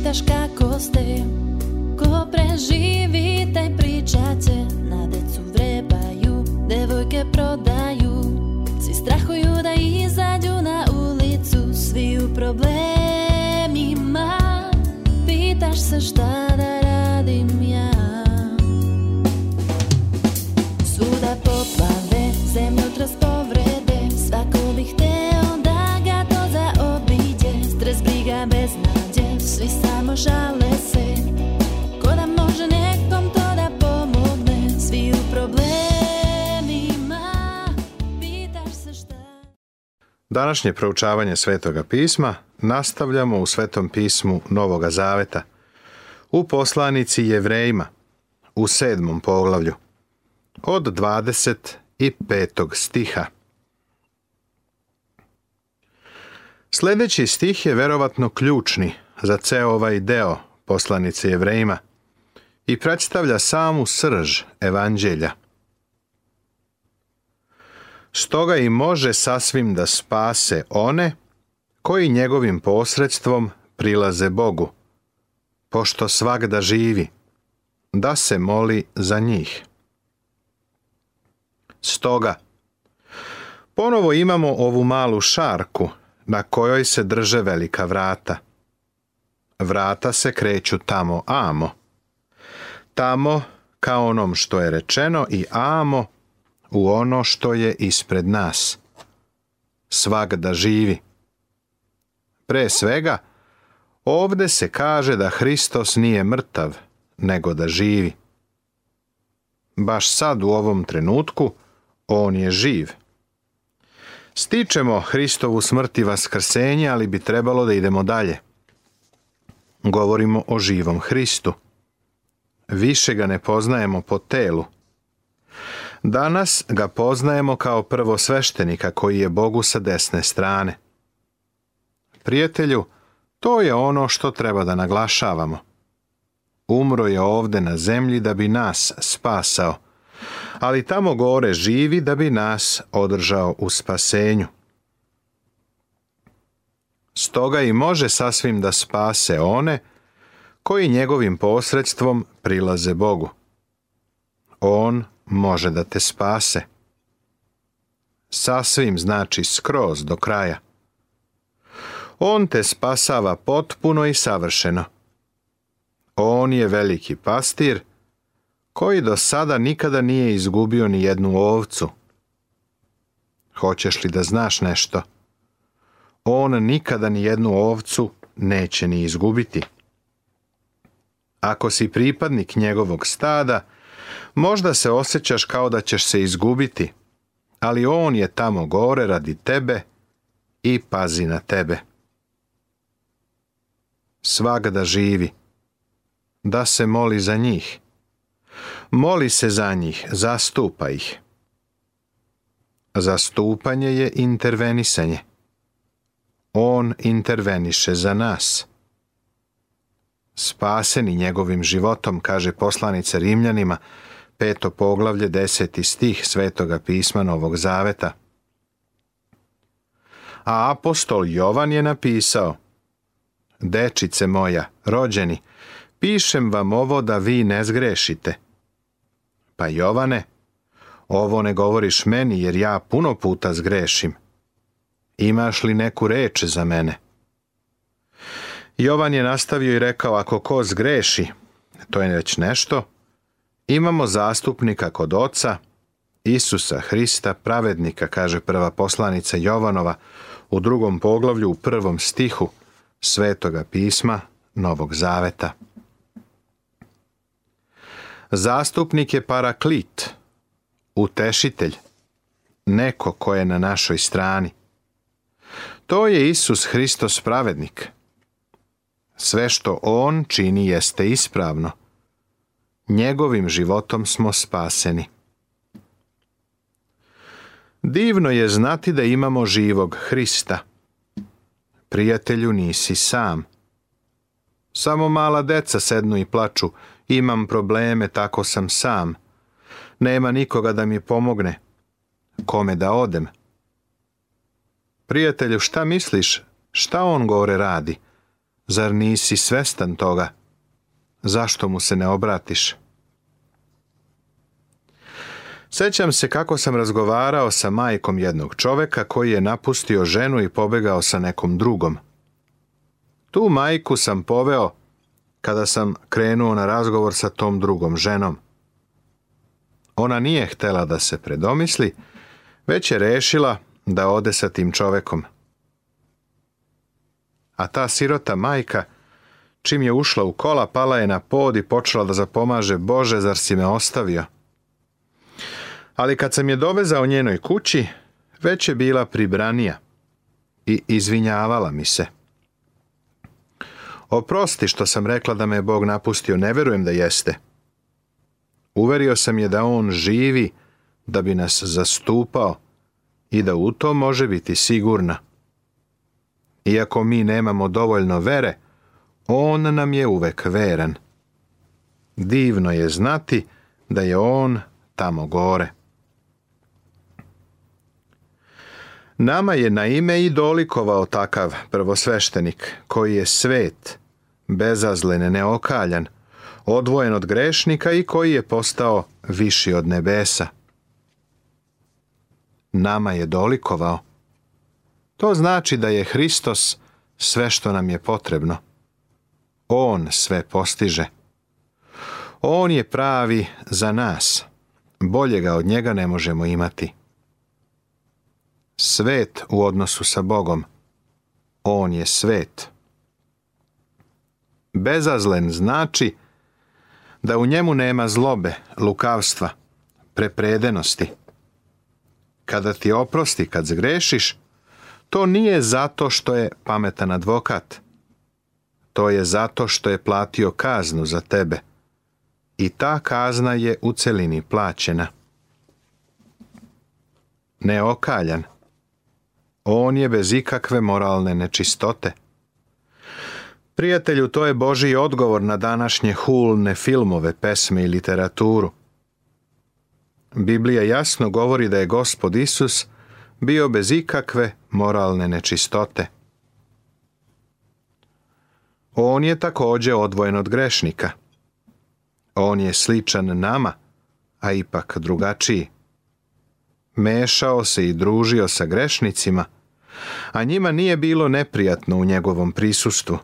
pitaš kako ste Ko preživi taj pričace Na decu vrebaju, devojke prodaju Svi strahuju da izađu na ulicu Svi u problemima Pitaš se šta da radim Današnje proučavanje Svetoga pisma nastavljamo u Svetom pismu Novoga Zaveta, u poslanici Jevrejima, u sedmom poglavlju, od 25. stiha. Sljedeći stih je verovatno ključni za ceo ovaj deo poslanice Jevrejima i predstavlja samu srž evanđelja stoga i može sasvim da spase one koji njegovim posredstvom prilaze Bogu, pošto da živi, da se moli za njih. Stoga, ponovo imamo ovu malu šarku na kojoj se drže velika vrata. Vrata se kreću tamo amo. Tamo, kao onom što je rečeno, i amo u ono što je ispred nas. Svak da živi. Pre svega, ovde se kaže da Hristos nije mrtav, nego da živi. Baš sad u ovom trenutku on je živ. Stičemo Hristovu smrti i vaskrsenje, ali bi trebalo da idemo dalje. Govorimo o živom Hristu. Više ga ne poznajemo po telu. Danas ga poznajemo kao prvo sveštenika koji je Bogu sa desne strane. Prijatelju, to je ono što treba da naglašavamo. Umro je ovde na zemlji da bi nas spasao, ali tamo gore živi da bi nas održao u spasenju. Stoga i može sasvim da spase one koji njegovim posredstvom prilaze Bogu. On može da te spase. Sasvim znači skroz do kraja. On te spasava potpuno i savršeno. On je veliki pastir koji do sada nikada nije izgubio ni jednu ovcu. Hoćeš li da znaš nešto? On nikada ni jednu ovcu neće ni izgubiti. Ako si pripadnik njegovog stada, Možda se osjećaš kao da ćeš se izgubiti, ali on je tamo gore radi tebe i pazi na tebe. Svagda živi, da se moli za njih. Moli se za njih, zastupa ih. Zastupanje je intervenisanje. On interveniše za nas. Spaseni njegovim životom, kaže poslanica Rimljanima, peto poglavlje, deseti stih Svetoga pisma Novog Zaveta. A apostol Jovan je napisao Dečice moja, rođeni, pišem vam ovo da vi ne zgrešite. Pa Jovane, ovo ne govoriš meni jer ja puno puta zgrešim. Imaš li neku reč za mene? Jovan je nastavio i rekao, ako ko zgreši, to je već nešto, Imamo zastupnika kod oca, Isusa Hrista, pravednika, kaže prva poslanica Jovanova u drugom poglavlju u prvom stihu Svetoga pisma Novog Zaveta. Zastupnik je paraklit, utešitelj, neko ko je na našoj strani. To je Isus Hristos pravednik. Sve što On čini jeste ispravno, njegovim životom smo spaseni. Divno je znati da imamo živog Hrista. Prijatelju nisi sam. Samo mala deca sednu i plaču, imam probleme, tako sam sam. Nema nikoga da mi pomogne. Kome da odem? Prijatelju, šta misliš? Šta on gore radi? Zar nisi svestan toga? Zašto mu se ne obratiš? Sećam se kako sam razgovarao sa majkom jednog čoveka koji je napustio ženu i pobegao sa nekom drugom. Tu majku sam poveo kada sam krenuo na razgovor sa tom drugom ženom. Ona nije htela da se predomisli, već je rešila da ode sa tim čovekom. A ta sirota majka, čim je ušla u kola, pala je na pod i počela da zapomaže Bože, zar si me ostavio? ali kad sam je dovezao njenoj kući, već je bila pribranija i izvinjavala mi se. Oprosti što sam rekla da me je Bog napustio, ne verujem da jeste. Uverio sam je da on živi, da bi nas zastupao i da u to može biti sigurna. Iako mi nemamo dovoljno vere, on nam je uvek veren. Divno je znati da je on tamo gore. Nama je na ime i dolikovao takav prvosveštenik, koji je svet, bezazlen, neokaljan, odvojen od grešnika i koji je postao viši od nebesa. Nama je dolikovao. To znači da je Hristos sve što nam je potrebno. On sve postiže. On je pravi za nas. Boljega od njega ne možemo imati svet u odnosu sa Bogom. On je svet. Bezazlen znači da u njemu nema zlobe, lukavstva, prepredenosti. Kada ti oprosti, kad zgrešiš, to nije zato što je pametan advokat. To je zato što je platio kaznu za tebe. I ta kazna je u celini plaćena. Neokaljan on je bez ikakve moralne nečistote. Prijatelju, to je Boži odgovor na današnje hulne filmove, pesme i literaturu. Biblija jasno govori da je gospod Isus bio bez ikakve moralne nečistote. On je također odvojen od grešnika. On je sličan nama, a ipak drugačiji mešao se i družio sa grešnicima, a njima nije bilo neprijatno u njegovom prisustvu,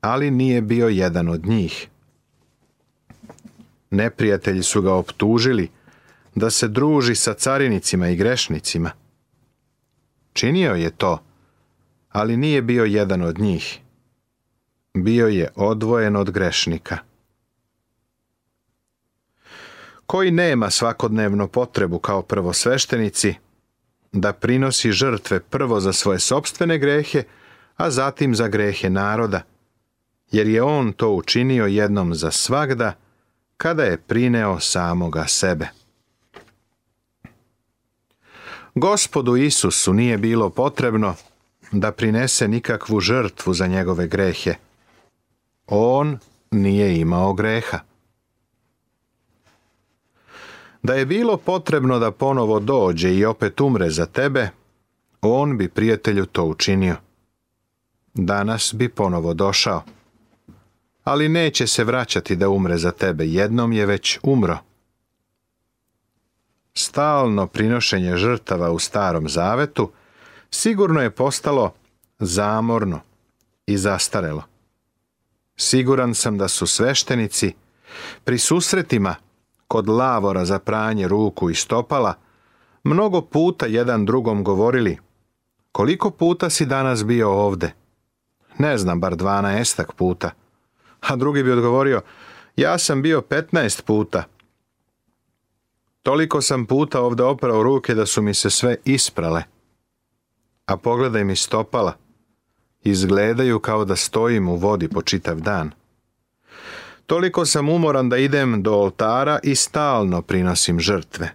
ali nije bio jedan od njih. Neprijatelji su ga optužili da se druži sa carinicima i grešnicima. Činio je to, ali nije bio jedan od njih. Bio je odvojen od grešnika koji nema svakodnevnu potrebu kao prvosveštenici da prinosi žrtve prvo za svoje sopstvene grehe, a zatim za grehe naroda, jer je on to učinio jednom za svagda kada je prineo samoga sebe. Gospodu Isusu nije bilo potrebno da prinese nikakvu žrtvu za njegove grehe. On nije imao greha. Da je bilo potrebno da ponovo dođe i opet umre za tebe, on bi prijatelju to učinio. Danas bi ponovo došao. Ali neće se vraćati da umre za tebe, jednom je već umro. Stalno prinošenje žrtava u starom zavetu sigurno je postalo zamorno i zastarelo. Siguran sam da su sveštenici pri susretima kod lavora za pranje ruku i stopala, mnogo puta jedan drugom govorili koliko puta si danas bio ovde? Ne znam, bar dvanaestak puta. A drugi bi odgovorio, ja sam bio petnaest puta. Toliko sam puta ovdje oprao ruke da su mi se sve isprale. A pogledaj mi stopala. Izgledaju kao da stojim u vodi po čitav dan. Toliko sam umoran da idem do oltara i stalno prinosim žrtve.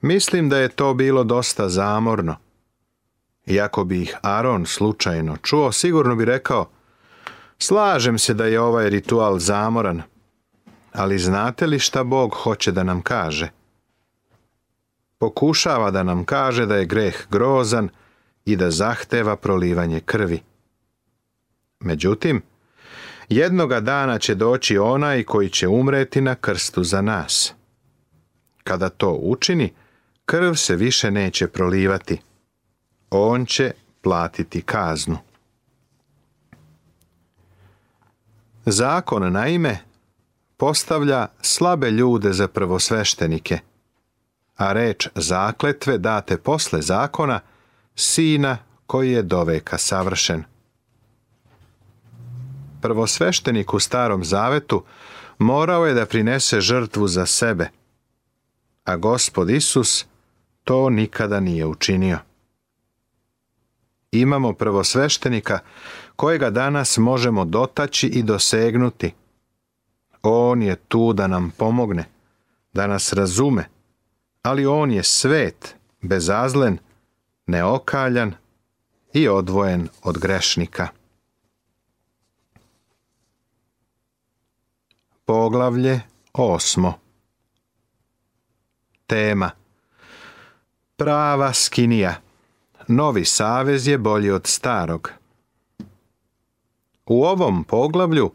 Mislim da je to bilo dosta zamorno. Iako bi ih Aron slučajno čuo, sigurno bi rekao Slažem se da je ovaj ritual zamoran, ali znate li šta Bog hoće da nam kaže? Pokušava da nam kaže da je greh grozan i da zahteva prolivanje krvi. Međutim, jednoga dana će doći onaj koji će umreti na krstu za nas. Kada to učini, krv se više neće prolivati. On će platiti kaznu. Zakon naime postavlja slabe ljude za prvosveštenike, a reč zakletve date posle zakona sina koji je doveka savršen prvosveštenik u Starom Zavetu morao je da prinese žrtvu za sebe, a gospod Isus to nikada nije učinio. Imamo prvosveštenika kojega danas možemo dotaći i dosegnuti. On je tu da nam pomogne, da nas razume, ali on je svet, bezazlen, neokaljan i odvojen od grešnika. Poglavlje osmo Tema Prava skinija Novi savez je bolji od starog. U ovom poglavlju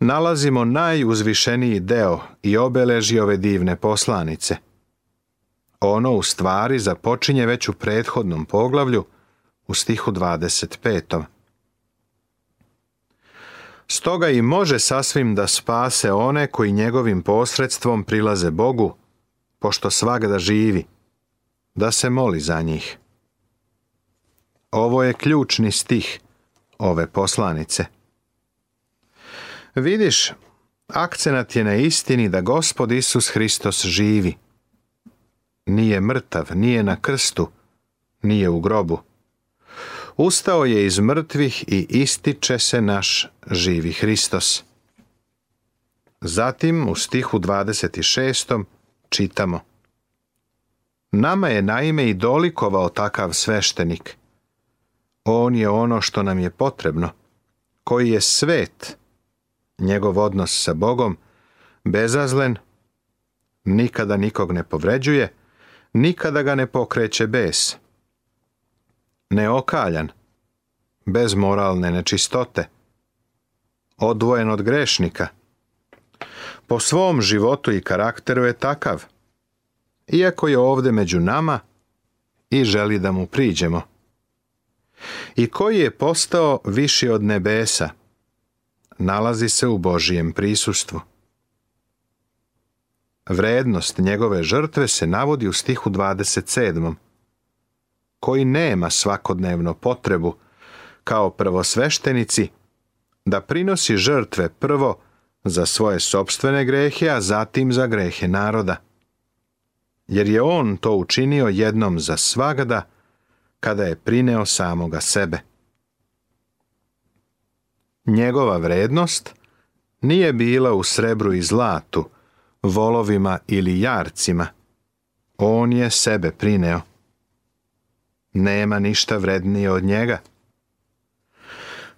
nalazimo najuzvišeniji deo i obeleži ove divne poslanice. Ono u stvari započinje već u prethodnom poglavlju u stihu 25. Stoga i može sasvim da spase one koji njegovim posredstvom prilaze Bogu, pošto svagda živi, da se moli za njih. Ovo je ključni stih ove poslanice. Vidiš, akcenat je na istini da Gospod Isus Hristos živi. Nije mrtav, nije na krstu, nije u grobu. Ustao je iz mrtvih i ističe se naš živi Hristos. Zatim u stihu 26. čitamo Nama je naime i dolikovao takav sveštenik. On je ono što nam je potrebno, koji je svet, njegov odnos sa Bogom, bezazlen, nikada nikog ne povređuje, nikada ga ne pokreće bes neokaljan, bez moralne nečistote, odvojen od grešnika. Po svom životu i karakteru je takav, iako je ovdje među nama i želi da mu priđemo. I koji je postao viši od nebesa, nalazi se u Božijem prisustvu. Vrednost njegove žrtve se navodi u stihu 27 koji nema svakodnevno potrebu, kao prvosveštenici, da prinosi žrtve prvo za svoje sobstvene grehe, a zatim za grehe naroda. Jer je on to učinio jednom za svagda, kada je prineo samoga sebe. Njegova vrednost nije bila u srebru i zlatu, volovima ili jarcima. On je sebe prineo. Nema ništa vrednije od njega.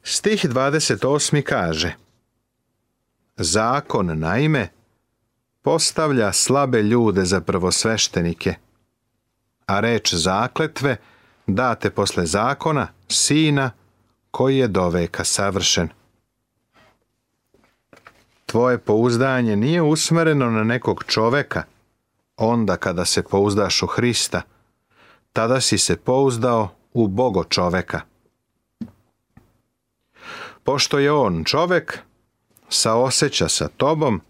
Stih 28. kaže Zakon, naime, postavlja slabe ljude za prvosveštenike, a reč zakletve date posle zakona sina koji je doveka savršen. Tvoje pouzdanje nije usmereno na nekog čoveka, onda kada se pouzdaš u Hrista – tada si se pouzdao u bogo čoveka. Pošto je on čovek, saoseća sa tobom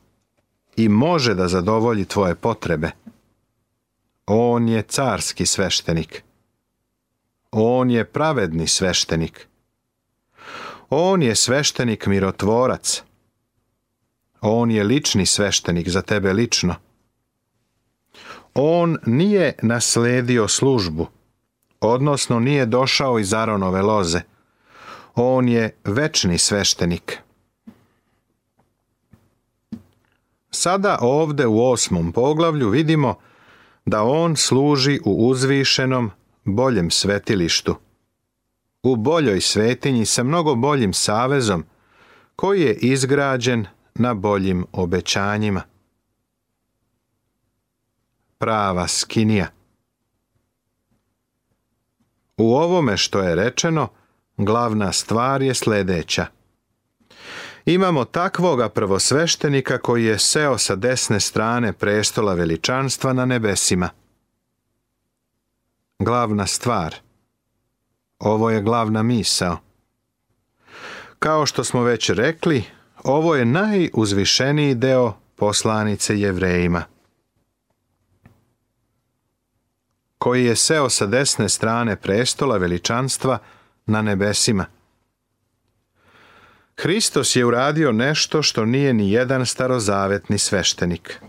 i može da zadovolji tvoje potrebe. On je carski sveštenik. On je pravedni sveštenik. On je sveštenik mirotvorac. On je lični sveštenik za tebe lično on nije nasledio službu, odnosno nije došao iz Aronove loze. On je večni sveštenik. Sada ovde u osmom poglavlju vidimo da on služi u uzvišenom, boljem svetilištu. U boljoj svetinji sa mnogo boljim savezom, koji je izgrađen na boljim obećanjima prava skinija. U ovome što je rečeno, glavna stvar je sljedeća. Imamo takvoga prvosveštenika koji je seo sa desne strane prestola veličanstva na nebesima. Glavna stvar. Ovo je glavna misao. Kao što smo već rekli, ovo je najuzvišeniji deo poslanice jevrejima. koji je seo sa desne strane prestola veličanstva na nebesima. Hristos je uradio nešto što nije ni jedan starozavetni sveštenik.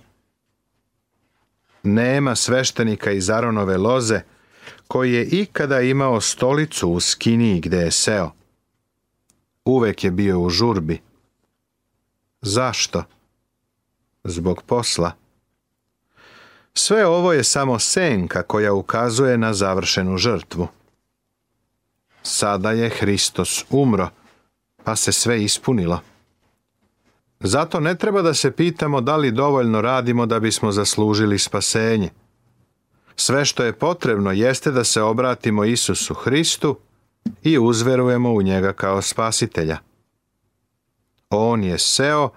Nema sveštenika iz Aronove loze koji je ikada imao stolicu u skiniji gde je seo. Uvek je bio u žurbi. Zašto? Zbog posla. Sve ovo je samo senka koja ukazuje na završenu žrtvu. Sada je Hristos umro, pa se sve ispunilo. Zato ne treba da se pitamo da li dovoljno radimo da bismo zaslužili spasenje. Sve što je potrebno jeste da se obratimo Isusu Hristu i uzverujemo u njega kao spasitelja. On je seo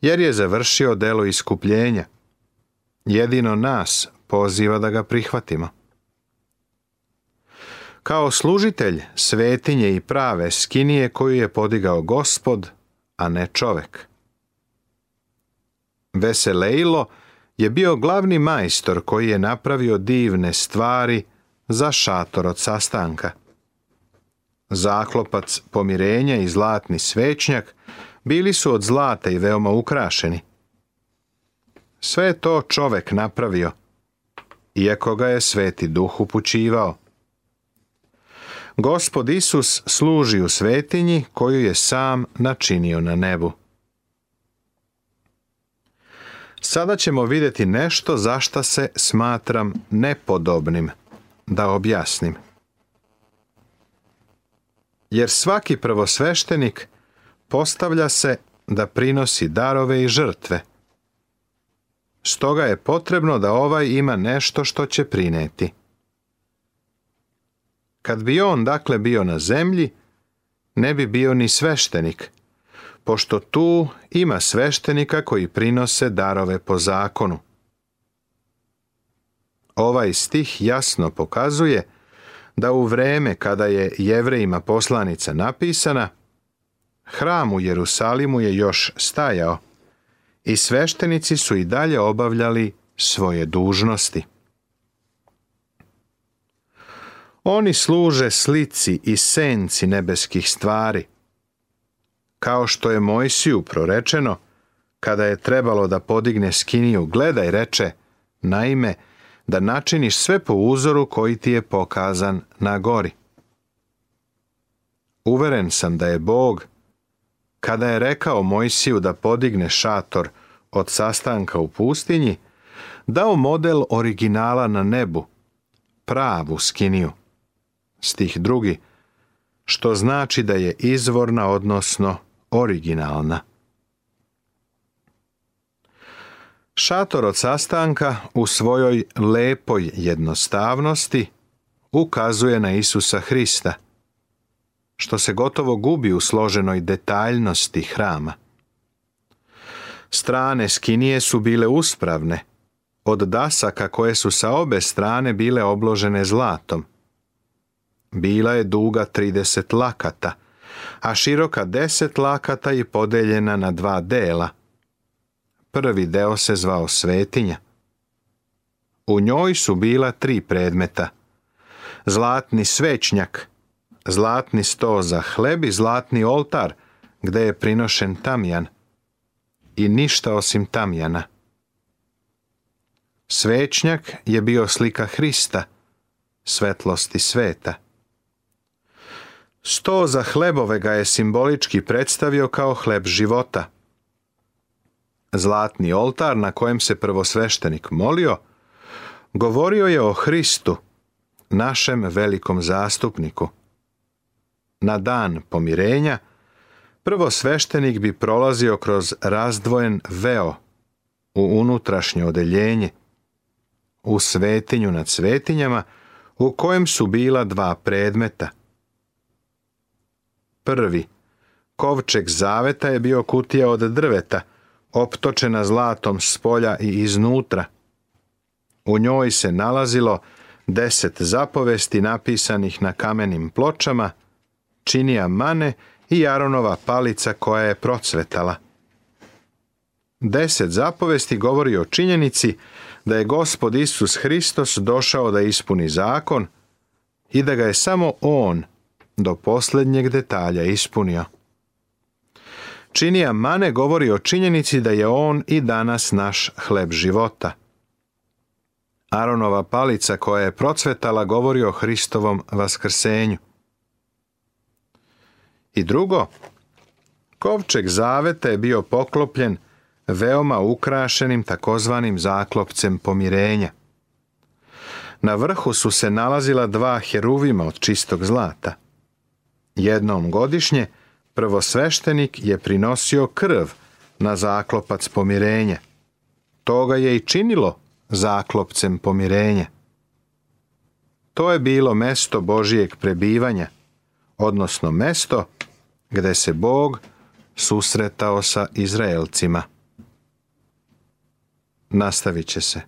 jer je završio delo iskupljenja jedino nas poziva da ga prihvatimo. Kao služitelj svetinje i prave skinije koju je podigao gospod, a ne čovek. Veselejlo je bio glavni majstor koji je napravio divne stvari za šator od sastanka. Zaklopac pomirenja i zlatni svećnjak bili su od zlata i veoma ukrašeni – sve je to čovek napravio, iako ga je sveti duh upućivao. Gospod Isus služi u svetinji koju je sam načinio na nebu. Sada ćemo vidjeti nešto zašta se smatram nepodobnim, da objasnim. Jer svaki prvosveštenik postavlja se da prinosi darove i žrtve – Stoga je potrebno da ovaj ima nešto što će prineti. Kad bi on dakle bio na zemlji, ne bi bio ni sveštenik, pošto tu ima sveštenika koji prinose darove po zakonu. Ovaj stih jasno pokazuje da u vreme kada je jevrejima poslanica napisana, hram u Jerusalimu je još stajao, i sveštenici su i dalje obavljali svoje dužnosti. Oni služe slici i senci nebeskih stvari. Kao što je Mojsiju prorečeno, kada je trebalo da podigne skiniju, gledaj, reče, naime, da načiniš sve po uzoru koji ti je pokazan na gori. Uveren sam da je Bog kada je rekao Mojsiju da podigne šator od sastanka u pustinji, dao model originala na nebu, pravu skiniju. Stih drugi, što znači da je izvorna, odnosno originalna. Šator od sastanka u svojoj lepoj jednostavnosti ukazuje na Isusa Hrista, što se gotovo gubi u složenoj detaljnosti hrama. Strane skinije su bile uspravne, od dasaka koje su sa obe strane bile obložene zlatom. Bila je duga 30 lakata, a široka 10 lakata i podeljena na dva dela. Prvi deo se zvao svetinja. U njoj su bila tri predmeta. Zlatni svećnjak, zlatni sto za hleb i zlatni oltar gdje je prinošen tamjan i ništa osim tamjana. Svećnjak je bio slika Hrista, svetlosti sveta. Sto za hlebove ga je simbolički predstavio kao hleb života. Zlatni oltar na kojem se prvosveštenik molio, govorio je o Hristu, našem velikom zastupniku na dan pomirenja, prvo sveštenik bi prolazio kroz razdvojen veo u unutrašnje odeljenje, u svetinju nad svetinjama, u kojem su bila dva predmeta. Prvi, kovčeg zaveta je bio kutija od drveta, optočena zlatom s polja i iznutra. U njoj se nalazilo deset zapovesti napisanih na kamenim pločama, činija mane i Jaronova palica koja je procvetala. Deset zapovesti govori o činjenici da je gospod Isus Hristos došao da ispuni zakon i da ga je samo On do posljednjeg detalja ispunio. Činija mane govori o činjenici da je On i danas naš hleb života. Aronova palica koja je procvetala govori o Hristovom vaskrsenju. I drugo, kovčeg zaveta je bio poklopljen veoma ukrašenim takozvanim zaklopcem pomirenja. Na vrhu su se nalazila dva heruvima od čistog zlata. Jednom godišnje prvosveštenik je prinosio krv na zaklopac pomirenja. Toga je i činilo zaklopcem pomirenja. To je bilo mesto Božijeg prebivanja, odnosno mesto gde se Bog susretao sa Izraelcima. Nastavit će se.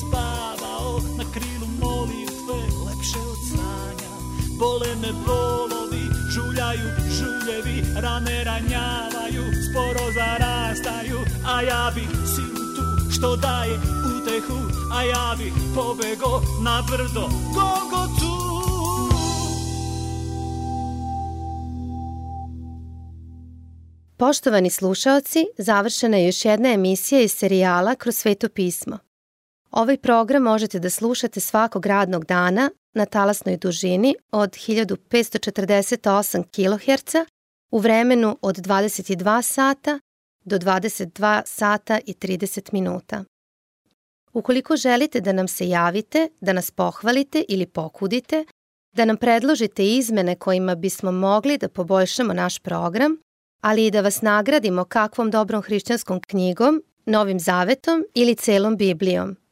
spavao na krilu molitve lepše od sanja Bole me bolovi, žuljaju žuljevi, rane ranjavaju, sporo zarastaju A ja bih tu što daje utehu, a ja bih pobego na brdo Gogotu Poštovani slušaoci, završena je još jedna emisija iz serijala Kroz sveto pismo. Ovaj program možete da slušate svakog radnog dana na talasnoj dužini od 1548 kHz u vremenu od 22 sata do 22 sata i 30 minuta. Ukoliko želite da nam se javite, da nas pohvalite ili pokudite, da nam predložite izmene kojima bismo mogli da poboljšamo naš program, ali i da vas nagradimo kakvom dobrom hrišćanskom knjigom, Novim zavetom ili celom Biblijom –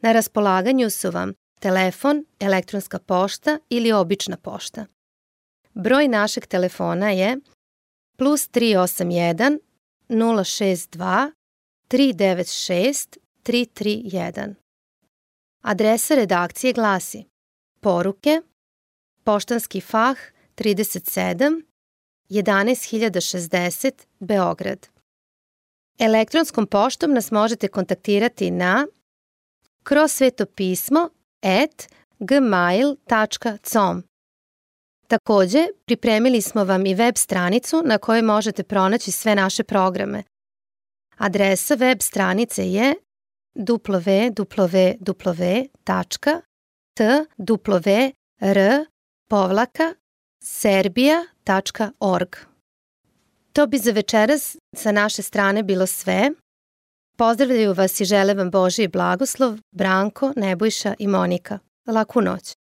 na raspolaganju su vam telefon, elektronska pošta ili obična pošta. Broj našeg telefona je plus 381 062 396 331. Adresa redakcije glasi Poruke, Poštanski fah 37 11060 Beograd. Elektronskom poštom nas možete kontaktirati na kroz svetopismo at gmail.com. Također, pripremili smo vam i web stranicu na kojoj možete pronaći sve naše programe. Adresa web stranice je www.twr.serbia.org. To bi za večeras sa naše strane bilo sve. Pozdravljaju vas i žele vam Boži blagoslov Branko, Nebojša i Monika. Laku noć.